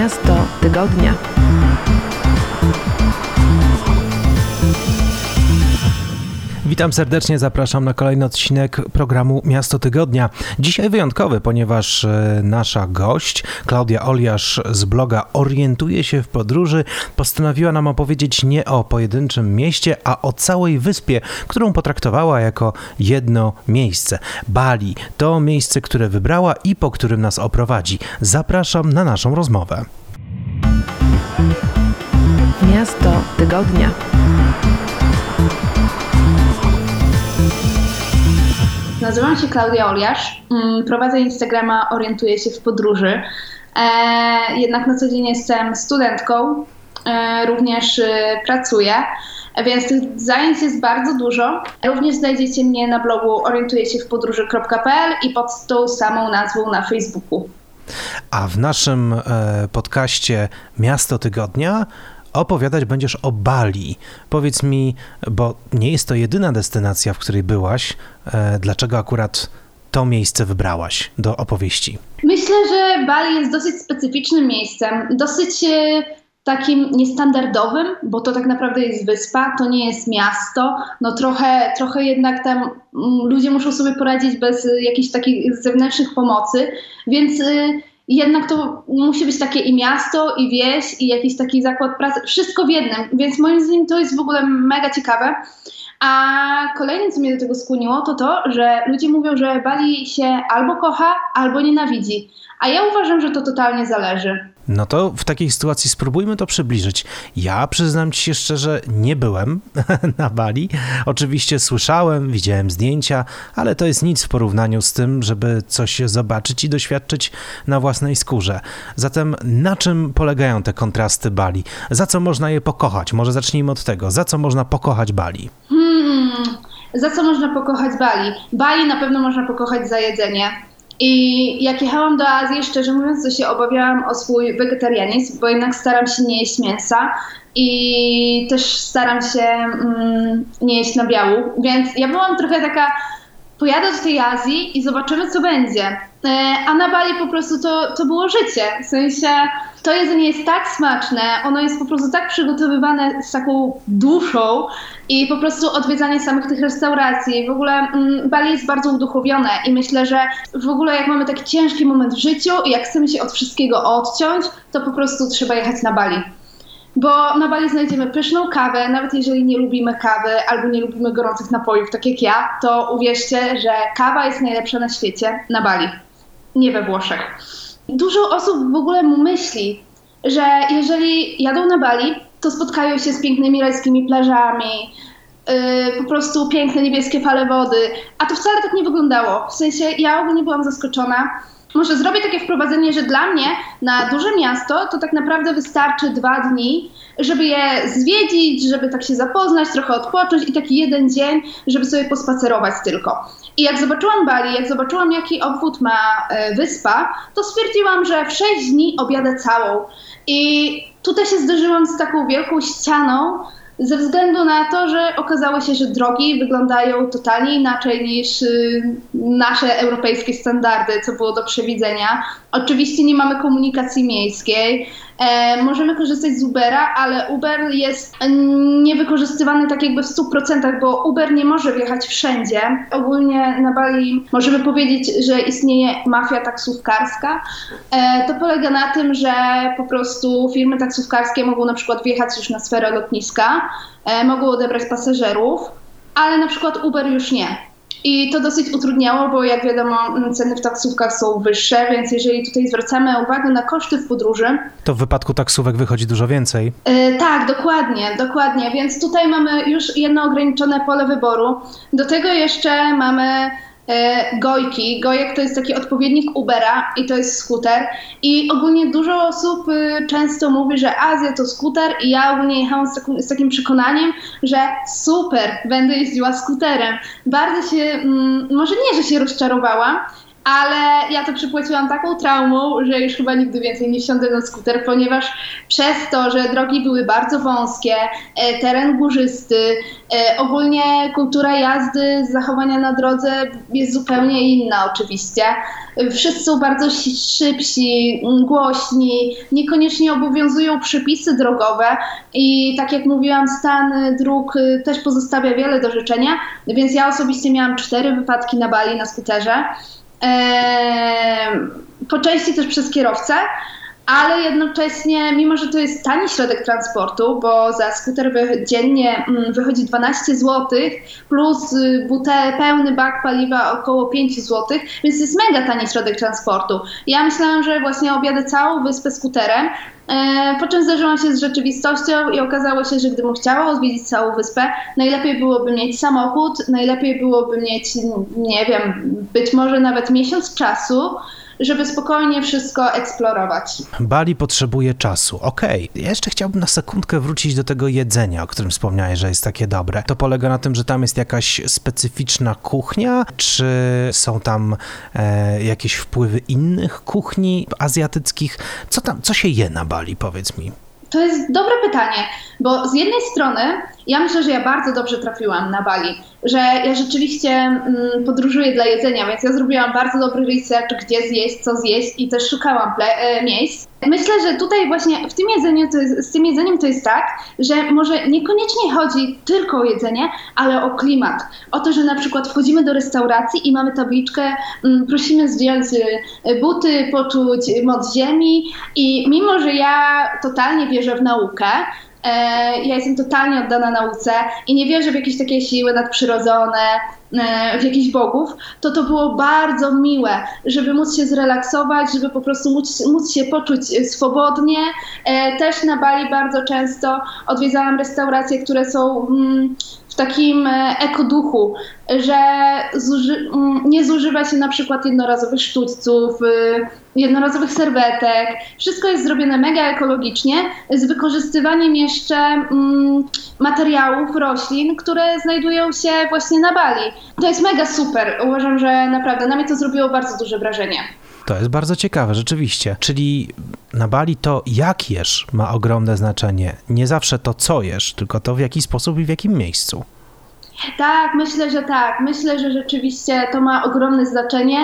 Miasto Tygodnia. Witam serdecznie, zapraszam na kolejny odcinek programu Miasto Tygodnia. Dzisiaj wyjątkowy, ponieważ e, nasza gość, Klaudia Oliasz z bloga Orientuje się w podróży, postanowiła nam opowiedzieć nie o pojedynczym mieście, a o całej wyspie, którą potraktowała jako jedno miejsce. Bali to miejsce, które wybrała i po którym nas oprowadzi. Zapraszam na naszą rozmowę. Miasto Tygodnia. Nazywam się Klaudia Oliasz, mm, prowadzę Instagrama, orientuję się w podróży. E, jednak na co dzień jestem studentką, e, również e, pracuję, więc tych zajęć jest bardzo dużo. Również znajdziecie mnie na blogu orientuję się w podróży.pl i pod tą samą nazwą na Facebooku. A w naszym podcaście Miasto Tygodnia opowiadać będziesz o Bali. Powiedz mi, bo nie jest to jedyna destynacja, w której byłaś, e, dlaczego akurat to miejsce wybrałaś do opowieści? Myślę, że Bali jest dosyć specyficznym miejscem, dosyć e, takim niestandardowym, bo to tak naprawdę jest wyspa, to nie jest miasto. No trochę, trochę jednak tam mm, ludzie muszą sobie poradzić bez jakichś takich zewnętrznych pomocy, więc jednak to musi być takie i miasto, i wieś, i jakiś taki zakład pracy, wszystko w jednym, więc moim zdaniem to jest w ogóle mega ciekawe. A kolejne, co mnie do tego skłoniło, to to, że ludzie mówią, że Bali się albo kocha, albo nienawidzi. A ja uważam, że to totalnie zależy. No to w takiej sytuacji spróbujmy to przybliżyć. Ja przyznam ci się szczerze, nie byłem na Bali. Oczywiście słyszałem, widziałem zdjęcia, ale to jest nic w porównaniu z tym, żeby coś zobaczyć i doświadczyć na własnej skórze. Zatem na czym polegają te kontrasty Bali? Za co można je pokochać? Może zacznijmy od tego. Za co można pokochać Bali? Hmm, za co można pokochać Bali? Bali na pewno można pokochać za jedzenie i jak jechałam do Azji, szczerze mówiąc, to się obawiałam o swój wegetarianizm, bo jednak staram się nie jeść mięsa i też staram się mm, nie jeść nabiału, więc ja byłam trochę taka, pojadę do tej Azji i zobaczymy, co będzie. E, a na Bali po prostu to, to było życie, w sensie to jedzenie jest tak smaczne, ono jest po prostu tak przygotowywane z taką duszą i po prostu odwiedzanie samych tych restauracji. W ogóle mm, Bali jest bardzo uduchowione i myślę, że w ogóle jak mamy taki ciężki moment w życiu i jak chcemy się od wszystkiego odciąć, to po prostu trzeba jechać na Bali. Bo na Bali znajdziemy pyszną kawę, nawet jeżeli nie lubimy kawy albo nie lubimy gorących napojów, tak jak ja, to uwierzcie, że kawa jest najlepsza na świecie na Bali, nie we Włoszech. Dużo osób w ogóle myśli, że jeżeli jadą na Bali, to spotkają się z pięknymi rajskimi plażami, yy, po prostu piękne niebieskie fale wody, a to wcale tak nie wyglądało. W sensie ja ogólnie byłam zaskoczona. Może zrobię takie wprowadzenie, że dla mnie na duże miasto to tak naprawdę wystarczy dwa dni, żeby je zwiedzić, żeby tak się zapoznać, trochę odpocząć i taki jeden dzień, żeby sobie pospacerować tylko. I jak zobaczyłam Bali, jak zobaczyłam jaki obwód ma e, wyspa, to stwierdziłam, że w 6 dni objadę całą. I tutaj się zderzyłam z taką wielką ścianą, ze względu na to, że okazało się, że drogi wyglądają totalnie inaczej niż y, nasze europejskie standardy, co było do przewidzenia. Oczywiście nie mamy komunikacji miejskiej, E, możemy korzystać z Ubera, ale Uber jest niewykorzystywany tak jakby w 100%, bo Uber nie może wjechać wszędzie. Ogólnie na Bali możemy powiedzieć, że istnieje mafia taksówkarska. E, to polega na tym, że po prostu firmy taksówkarskie mogą na przykład wjechać już na sferę lotniska, e, mogą odebrać pasażerów, ale na przykład Uber już nie. I to dosyć utrudniało, bo jak wiadomo, ceny w taksówkach są wyższe, więc jeżeli tutaj zwracamy uwagę na koszty w podróży. To w wypadku taksówek wychodzi dużo więcej. Yy, tak, dokładnie, dokładnie. Więc tutaj mamy już jedno ograniczone pole wyboru. Do tego jeszcze mamy gojki. Gojek to jest taki odpowiednik Ubera i to jest skuter. I ogólnie dużo osób y, często mówi, że Azja to skuter i ja ogólnie jechałam z, z takim przekonaniem, że super, będę jeździła skuterem. Bardzo się, mm, może nie, że się rozczarowałam, ale ja to przypłaciłam taką traumą, że już chyba nigdy więcej nie wsiądę na skuter, ponieważ przez to, że drogi były bardzo wąskie, e, teren górzysty, e, ogólnie kultura jazdy, zachowania na drodze jest zupełnie inna oczywiście. Wszyscy są bardzo szybsi, głośni, niekoniecznie obowiązują przepisy drogowe i tak jak mówiłam, stan dróg e, też pozostawia wiele do życzenia, więc ja osobiście miałam cztery wypadki na Bali na skuterze po części też przez kierowcę, ale jednocześnie, mimo że to jest tani środek transportu, bo za skuter dziennie mm, wychodzi 12 zł, plus y, butel, pełny bak paliwa około 5 zł, więc jest mega tani środek transportu. Ja myślałam, że właśnie objadę całą wyspę skuterem, e, po czym zderzyłam się z rzeczywistością i okazało się, że gdybym chciała odwiedzić całą wyspę, najlepiej byłoby mieć samochód, najlepiej byłoby mieć, nie wiem, być może nawet miesiąc czasu, żeby spokojnie wszystko eksplorować. Bali potrzebuje czasu. Okej, okay. jeszcze chciałbym na sekundkę wrócić do tego jedzenia, o którym wspomniałeś, że jest takie dobre. To polega na tym, że tam jest jakaś specyficzna kuchnia, czy są tam e, jakieś wpływy innych kuchni azjatyckich? Co tam, co się je na Bali, powiedz mi? To jest dobre pytanie, bo z jednej strony ja myślę, że ja bardzo dobrze trafiłam na Bali, że ja rzeczywiście mm, podróżuję dla jedzenia, więc ja zrobiłam bardzo dobry research, gdzie zjeść, co zjeść i też szukałam e, miejsc. Myślę, że tutaj właśnie w tym jedzeniu jest, z tym jedzeniem to jest tak, że może niekoniecznie chodzi tylko o jedzenie, ale o klimat. O to, że na przykład wchodzimy do restauracji i mamy tabliczkę, mm, prosimy zdjąć e, buty, poczuć moc ziemi i mimo, że ja totalnie wierzę w naukę, ja jestem totalnie oddana nauce i nie wierzę w jakieś takie siły nadprzyrodzone, e, w jakichś bogów, to to było bardzo miłe, żeby móc się zrelaksować, żeby po prostu móc, móc się poczuć swobodnie. E, też na Bali bardzo często odwiedzałam restauracje, które są mm, w takim ekoduchu, że zuży, mm, nie zużywa się na przykład jednorazowych sztućców, y, jednorazowych serwetek. Wszystko jest zrobione mega ekologicznie, z wykorzystywaniem jeszcze mm, materiałów, roślin, które znajdują się właśnie na Bali. To jest mega super. Uważam, że naprawdę na mnie to zrobiło bardzo duże wrażenie. To jest bardzo ciekawe, rzeczywiście. Czyli na Bali to jak jesz ma ogromne znaczenie. Nie zawsze to co jesz, tylko to w jaki sposób i w jakim miejscu. Tak, myślę, że tak. Myślę, że rzeczywiście to ma ogromne znaczenie.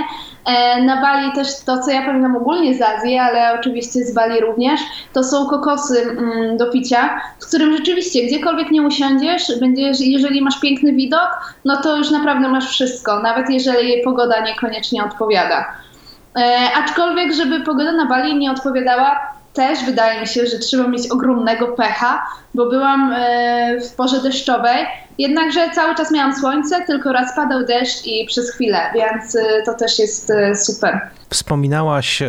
E, na Bali też to, co ja pamiętam ogólnie z Azji, ale oczywiście z Bali również, to są kokosy mm, do picia, w którym rzeczywiście gdziekolwiek nie usiądziesz, będziesz, jeżeli masz piękny widok, no to już naprawdę masz wszystko, nawet jeżeli pogoda niekoniecznie odpowiada. E, aczkolwiek, żeby pogoda na Bali nie odpowiadała, też wydaje mi się, że trzeba mieć ogromnego pecha, bo byłam e, w porze deszczowej, jednakże cały czas miałam słońce, tylko raz padał deszcz i przez chwilę, więc e, to też jest e, super. Wspominałaś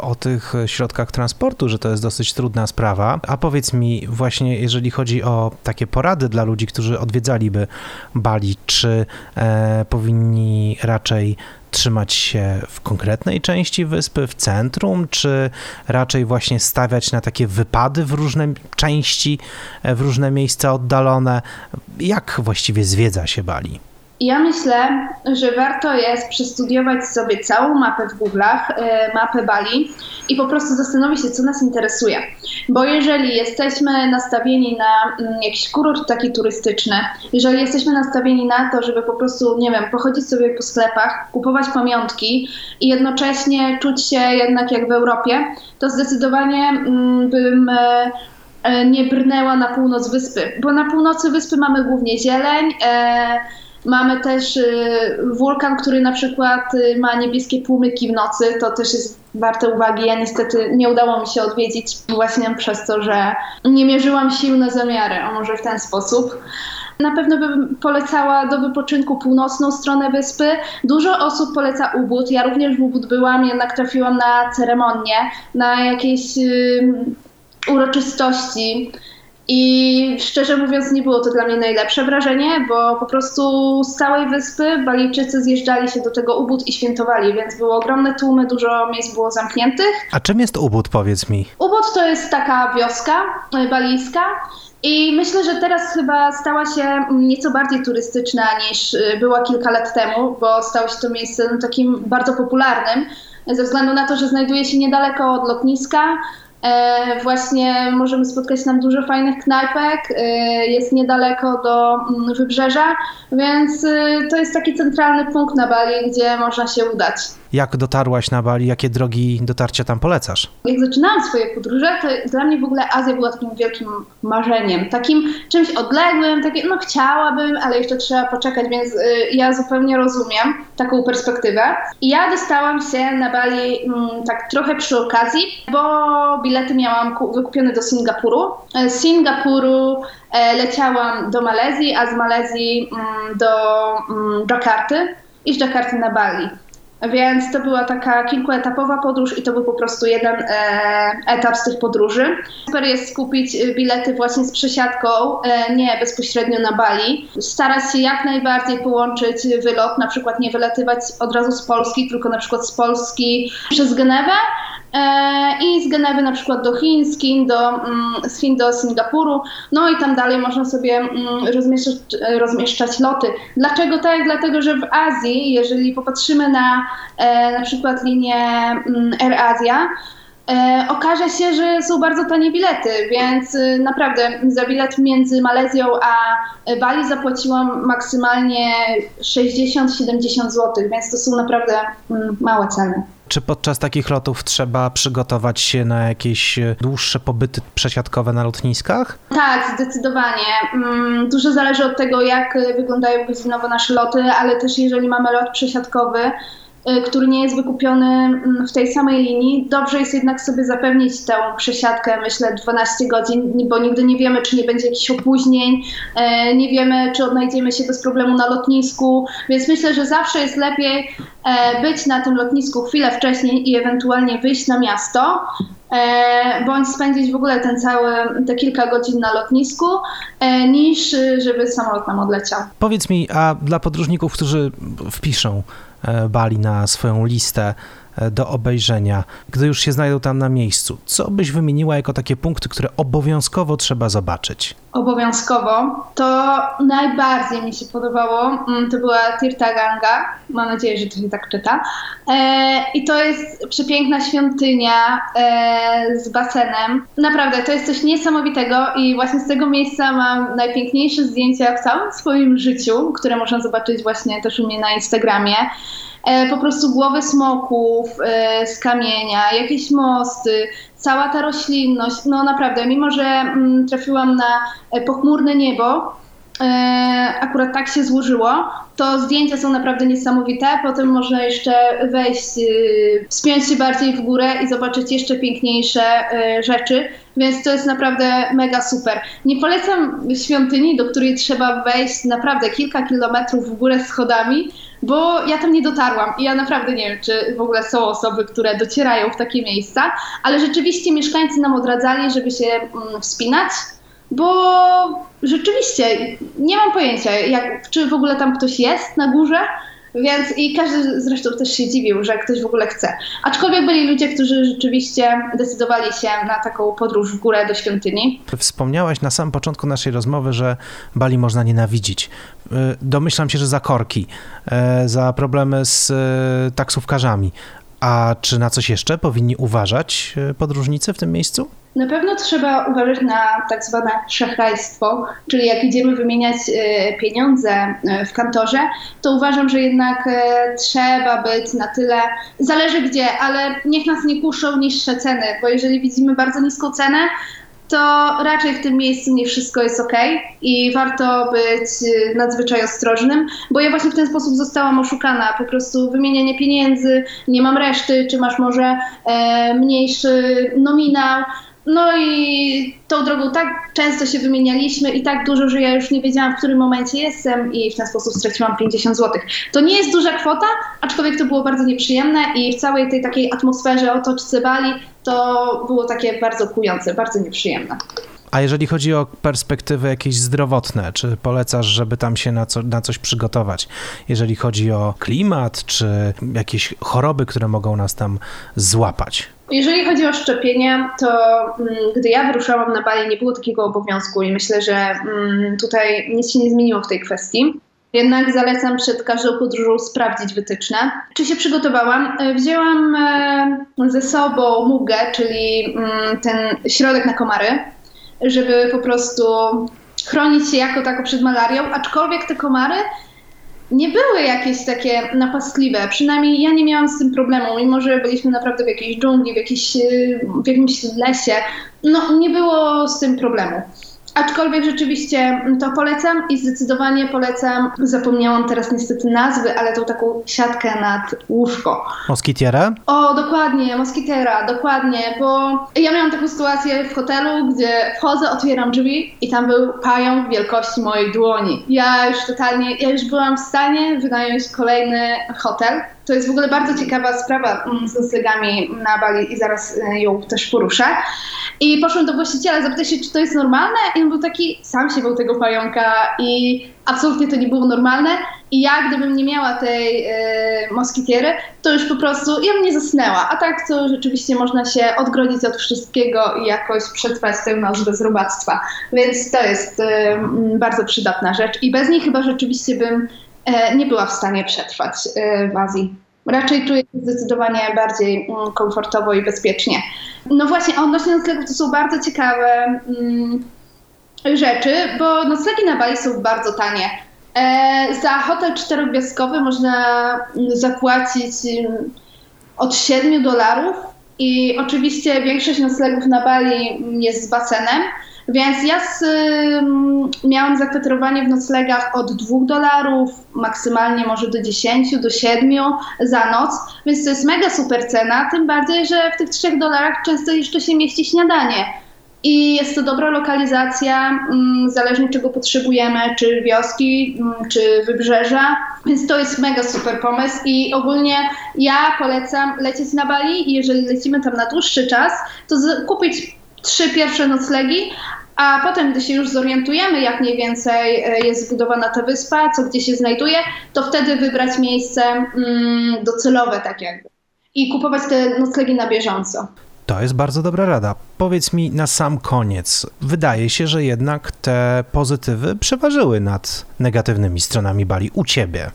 o tych środkach transportu, że to jest dosyć trudna sprawa. A powiedz mi, właśnie jeżeli chodzi o takie porady dla ludzi, którzy odwiedzaliby Bali, czy e, powinni raczej trzymać się w konkretnej części wyspy, w centrum, czy raczej właśnie stawiać na takie wypady w różne części, e, w różne miejsca oddalone? Jak właściwie zwiedza się Bali? Ja myślę, że warto jest przestudiować sobie całą mapę w Google'ach, e, mapę Bali i po prostu zastanowić się, co nas interesuje. Bo jeżeli jesteśmy nastawieni na mm, jakiś kurort taki turystyczny, jeżeli jesteśmy nastawieni na to, żeby po prostu, nie wiem, pochodzić sobie po sklepach, kupować pamiątki i jednocześnie czuć się jednak jak w Europie, to zdecydowanie mm, bym e, e, nie brnęła na północ wyspy, bo na północy wyspy mamy głównie zieleń, Mamy też y, wulkan, który na przykład y, ma niebieskie płomyki w nocy. To też jest warte uwagi. Ja niestety nie udało mi się odwiedzić właśnie przez to, że nie mierzyłam sił na zamiary, a może w ten sposób. Na pewno bym polecała do wypoczynku północną stronę wyspy. Dużo osób poleca Ubud. Ja również w Ubud byłam, jednak trafiłam na ceremonię, na jakieś yy, uroczystości I szczerze mówiąc, nie było to dla mnie najlepsze wrażenie, bo po prostu z całej wyspy Balijczycy zjeżdżali się do tego Ubud i świętowali, więc były ogromne tłumy, dużo miejsc było zamkniętych. A czym jest Ubud, powiedz mi? Ubud to jest taka wioska e, balijska. I myślę, że teraz chyba stała się nieco bardziej turystyczna niż e, była kilka lat temu, bo stało się to miejscem takim bardzo popularnym, ze względu na to, że znajduje się niedaleko od lotniska, właśnie możemy spotkać tam dużo fajnych knajpek, e, jest niedaleko do mm, wybrzeża, więc e, to jest taki centralny punkt na Bali, gdzie można się udać. Jak dotarłaś na Bali? Jakie drogi dotarcia tam polecasz? Jak zaczynałam swoje podróże, to dla mnie w ogóle Azja była takim wielkim marzeniem, takim czymś odległym, takie, no chciałabym, ale jeszcze trzeba poczekać, więc y, ja zupełnie rozumiem taką perspektywę. I ja dostałam się na Bali mm, tak trochę przy okazji, bo bilety miałam wykupione do Singapuru. Z Singapuru e, leciałam do Malezji, a z Malezji mm, do mm, Jakarty i z Jakarty na Bali. Więc to była taka kilkuetapowa podróż i to był po prostu jeden e, etap z tych podróży. Super jest kupić bilety właśnie z przesiadką, e, nie bezpośrednio na Bali. Starać się jak najbardziej połączyć wylot, na przykład nie wylatywać od razu z Polski, tylko na przykład z Polski przez Genewę, E, i z Genewy na przykład do Chin, z Chin do, mm, z Chin do Singapuru, no i tam dalej można sobie mm, rozmieszczać, rozmieszczać loty. Dlaczego tak? Dlatego, że w Azji, jeżeli popatrzymy na e, na przykład linię mm, Air Asia, e, okaże się, że są bardzo tanie bilety, więc naprawdę za bilet między Malezją a Bali zapłaciłam maksymalnie 60-70 zł, więc to są naprawdę małe ceny. Czy podczas takich lotów trzeba przygotować się na jakieś e, dłuższe pobyty przesiadkowe na lotniskach? Tak, zdecydowanie. Mm, dużo zależy od tego, jak wyglądają godzinowo nasze loty, ale też jeżeli mamy lot przesiadkowy, który nie jest wykupiony mm, w tej samej linii. Dobrze jest jednak sobie zapewnić tę przesiadkę, myślę, 12 godzin, bo nigdy nie wiemy, czy nie będzie jakichś opóźnień, y, nie wiemy, czy odnajdziemy się bez problemu na lotnisku, więc myślę, że zawsze jest lepiej e, być na tym lotnisku chwilę wcześniej i ewentualnie wyjść na miasto, e, bądź spędzić w ogóle ten cały, te kilka godzin na lotnisku, e, niż żeby samolot nam odleciał. Powiedz mi, a dla podróżników, którzy wpiszą Bali na swoją listę. e, do obejrzenia, gdy już się znajdą tam na miejscu. Co byś wymieniła jako takie punkty, które obowiązkowo trzeba zobaczyć? Obowiązkowo. To najbardziej mi się podobało, mm, to była Tirtaganga, mam nadzieję, że to się tak czyta. E, I to jest przepiękna świątynia z basenem. Naprawdę, to jest coś niesamowitego i właśnie z tego miejsca mam najpiękniejsze zdjęcia w całym swoim życiu, które można zobaczyć właśnie też u mnie na Instagramie. E, po prostu głowy smoków e, z kamienia, jakieś mosty, cała ta roślinność. No naprawdę, mimo że mm, trafiłam na e, pochmurne niebo, akurat tak się złożyło, to zdjęcia są naprawdę niesamowite. Potem można jeszcze wejść, wspiąć się bardziej w górę i zobaczyć jeszcze piękniejsze rzeczy, więc to jest naprawdę mega super. Nie polecam świątyni, do której trzeba wejść naprawdę kilka kilometrów w górę schodami, bo ja tam nie dotarłam i ja naprawdę nie wiem, czy w ogóle są osoby, które docierają w takie miejsca, ale rzeczywiście mieszkańcy nam odradzali, żeby się mm, wspinać, bo rzeczywiście nie mam pojęcia, jak, czy w ogóle tam ktoś jest na górze, więc i każdy zresztą też się dziwił, że ktoś w ogóle chce. Aczkolwiek byli ludzie, którzy rzeczywiście decydowali się na taką podróż w górę do świątyni. Wspomniałaś na samym początku naszej rozmowy, że Bali można nienawidzić. Y, domyślam się, że za korki, y, za problemy z y, taksówkarzami. A czy na coś jeszcze powinni uważać podróżnicy w tym miejscu? Na pewno trzeba uważać na tak zwane szachrajstwo, czyli jak idziemy wymieniać e, pieniądze e, w kantorze, to uważam, że jednak e, trzeba być na tyle, zależy gdzie, ale niech nas nie kuszą niższe ceny, bo jeżeli widzimy bardzo niską cenę, to raczej w tym miejscu nie wszystko jest ok i warto być nadzwyczaj ostrożnym, bo ja właśnie w ten sposób zostałam oszukana. Po prostu wymienianie pieniędzy, nie mam reszty, czy masz może e, mniejszy nominał. No i tą drogą tak często się wymienialiśmy i tak dużo, że ja już nie wiedziałam, w którym momencie jestem i w ten sposób straciłam 50 zł. To nie jest duża kwota, aczkolwiek to było bardzo nieprzyjemne i w całej tej takiej atmosferze otoczce Bali to było takie bardzo kujące, bardzo nieprzyjemne. A jeżeli chodzi o perspektywy jakieś zdrowotne, czy polecasz, żeby tam się na, co, na coś przygotować? Jeżeli chodzi o klimat, czy jakieś choroby, które mogą nas tam złapać? Jeżeli chodzi o szczepienia, to mm, gdy ja wyruszałam na Bali, nie było takiego obowiązku i myślę, że mm, tutaj nic się nie zmieniło w tej kwestii. Jednak zalecam przed każdą podróżą sprawdzić wytyczne. Czy się przygotowałam? E, wzięłam e, ze sobą mugę, czyli mm, ten środek na komary, żeby po prostu chronić się jako tako przed malarią, aczkolwiek te komary nie były jakieś takie napastliwe. Przynajmniej ja nie miałam z tym problemu, mimo że byliśmy naprawdę w jakiejś dżungli, w, jakiejś, w jakimś lesie. No, nie było z tym problemu. Aczkolwiek rzeczywiście to polecam i zdecydowanie polecam, zapomniałam teraz niestety nazwy, ale tą taką siatkę nad łóżko. Moskitiera? O, dokładnie, moskitiera, dokładnie, bo ja miałam taką sytuację w hotelu, gdzie wchodzę, otwieram drzwi i tam był pająk wielkości mojej dłoni. Ja już totalnie, ja już byłam w stanie wynająć kolejny hotel, to jest w ogóle bardzo ciekawa sprawa mm, z noclegami na Bali i zaraz e, ją też poruszę. I poszłam do właściciela, zapytać się, czy to jest normalne i on był taki, sam się był tego pająka i absolutnie to nie było normalne. I ja, gdybym nie miała tej y, moskitiery, to już po prostu ja bym nie zasnęła. A tak to rzeczywiście można się odgrodzić od wszystkiego i jakoś przetrwać tę noc bez robactwa. Więc to jest y, bardzo przydatna rzecz. I bez niej chyba rzeczywiście bym E, nie była w stanie przetrwać e, w Azji. Raczej czuję się zdecydowanie bardziej mm, komfortowo i bezpiecznie. No właśnie, odnośnie noclegów to są bardzo ciekawe mm, rzeczy, bo noclegi na Bali są bardzo tanie. E, za hotel czterogwiazdkowy można mm, zapłacić od 7 dolarów i oczywiście większość noclegów na Bali jest z basenem, więc ja z, miałam zakwaterowanie w noclegach od 2 dolarów, maksymalnie może do 10, do 7 za noc, więc to jest mega super cena, tym bardziej, że w tych 3 dolarach często jeszcze się mieści śniadanie. I jest to dobra lokalizacja, zależnie czego potrzebujemy, czy wioski, czy wybrzeża. Więc to jest mega super pomysł i ogólnie ja polecam lecieć na Bali i jeżeli lecimy tam na dłuższy czas, to kupić trzy pierwsze noclegi, a potem, gdy się już zorientujemy, jak mniej więcej e, jest zbudowana ta wyspa, co gdzie się znajduje, to wtedy wybrać miejsce mm, docelowe, tak jakby. I kupować te noclegi na bieżąco. To jest bardzo dobra rada. Powiedz mi na sam koniec, wydaje się, że jednak te pozytywy przeważyły nad negatywnymi stronami Bali u ciebie.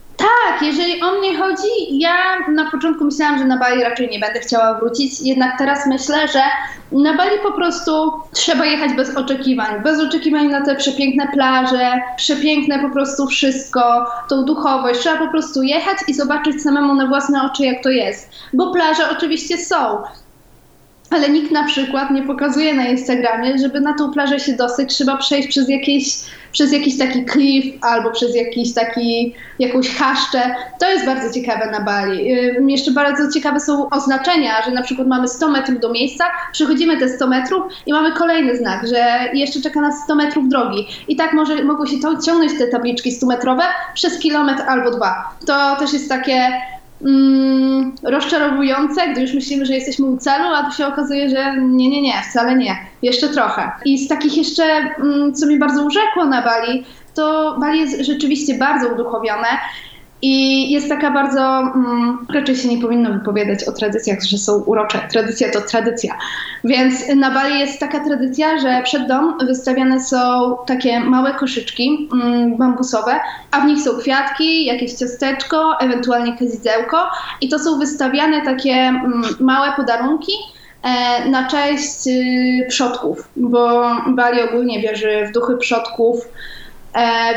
Tak, jeżeli o mnie chodzi, ja na początku myślałam, że na Bali raczej nie będę chciała wrócić, jednak teraz myślę, że na Bali po prostu trzeba jechać bez oczekiwań, bez oczekiwań na te przepiękne plaże, przepiękne po prostu wszystko, tą duchowość. Trzeba po prostu jechać i zobaczyć samemu na własne oczy, jak to jest. Bo plaże oczywiście są, ale nikt na przykład nie pokazuje na Instagramie, żeby na tą plażę się dostać, trzeba przejść przez jakieś, przez jakiś taki cliff albo przez jakiś taki, jakąś chaszczę. To jest bardzo ciekawe na Bali. Jeszcze bardzo ciekawe są oznaczenia, że na przykład mamy 100 metrów do miejsca, przechodzimy te 100 metrów i mamy kolejny znak, że jeszcze czeka nas 100 metrów drogi. I tak może, mogą się to, ciągnąć te tabliczki 100 metrowe przez kilometr albo dwa. To też jest takie mm, rozczarowujące, gdy już myślimy, że jesteśmy u celu, a tu się okazuje, że nie, nie, nie, wcale nie, jeszcze trochę. I z takich jeszcze, mm, co mi bardzo urzekło na Bali, to Bali jest rzeczywiście bardzo uduchowione i jest taka bardzo, mm, raczej się nie powinno wypowiadać o tradycjach, że są urocze. Tradycja to tradycja. Więc na Bali jest taka tradycja, że przed dom wystawiane są takie małe koszyczki mm, bambusowe, a w nich są kwiatki, jakieś ciasteczko, ewentualnie kazidełko i to są wystawiane takie mm, małe podarunki, e, na cześć y, przodków, bo Bali ogólnie wierzy w duchy przodków,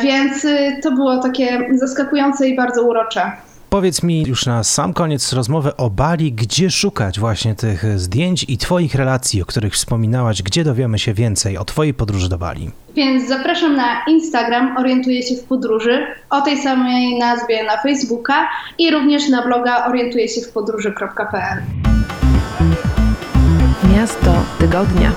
więc y, to było takie zaskakujące i bardzo urocze. Powiedz mi już na sam koniec rozmowy o Bali, gdzie szukać właśnie tych zdjęć i Twoich relacji, o których wspominałaś, gdzie dowiemy się więcej o Twojej podróży do Bali. Więc zapraszam na Instagram, orientuję się w podróży, o tej samej nazwie na Facebooka i również na bloga orientuję się w podróży.pl. Miasto tygodnia.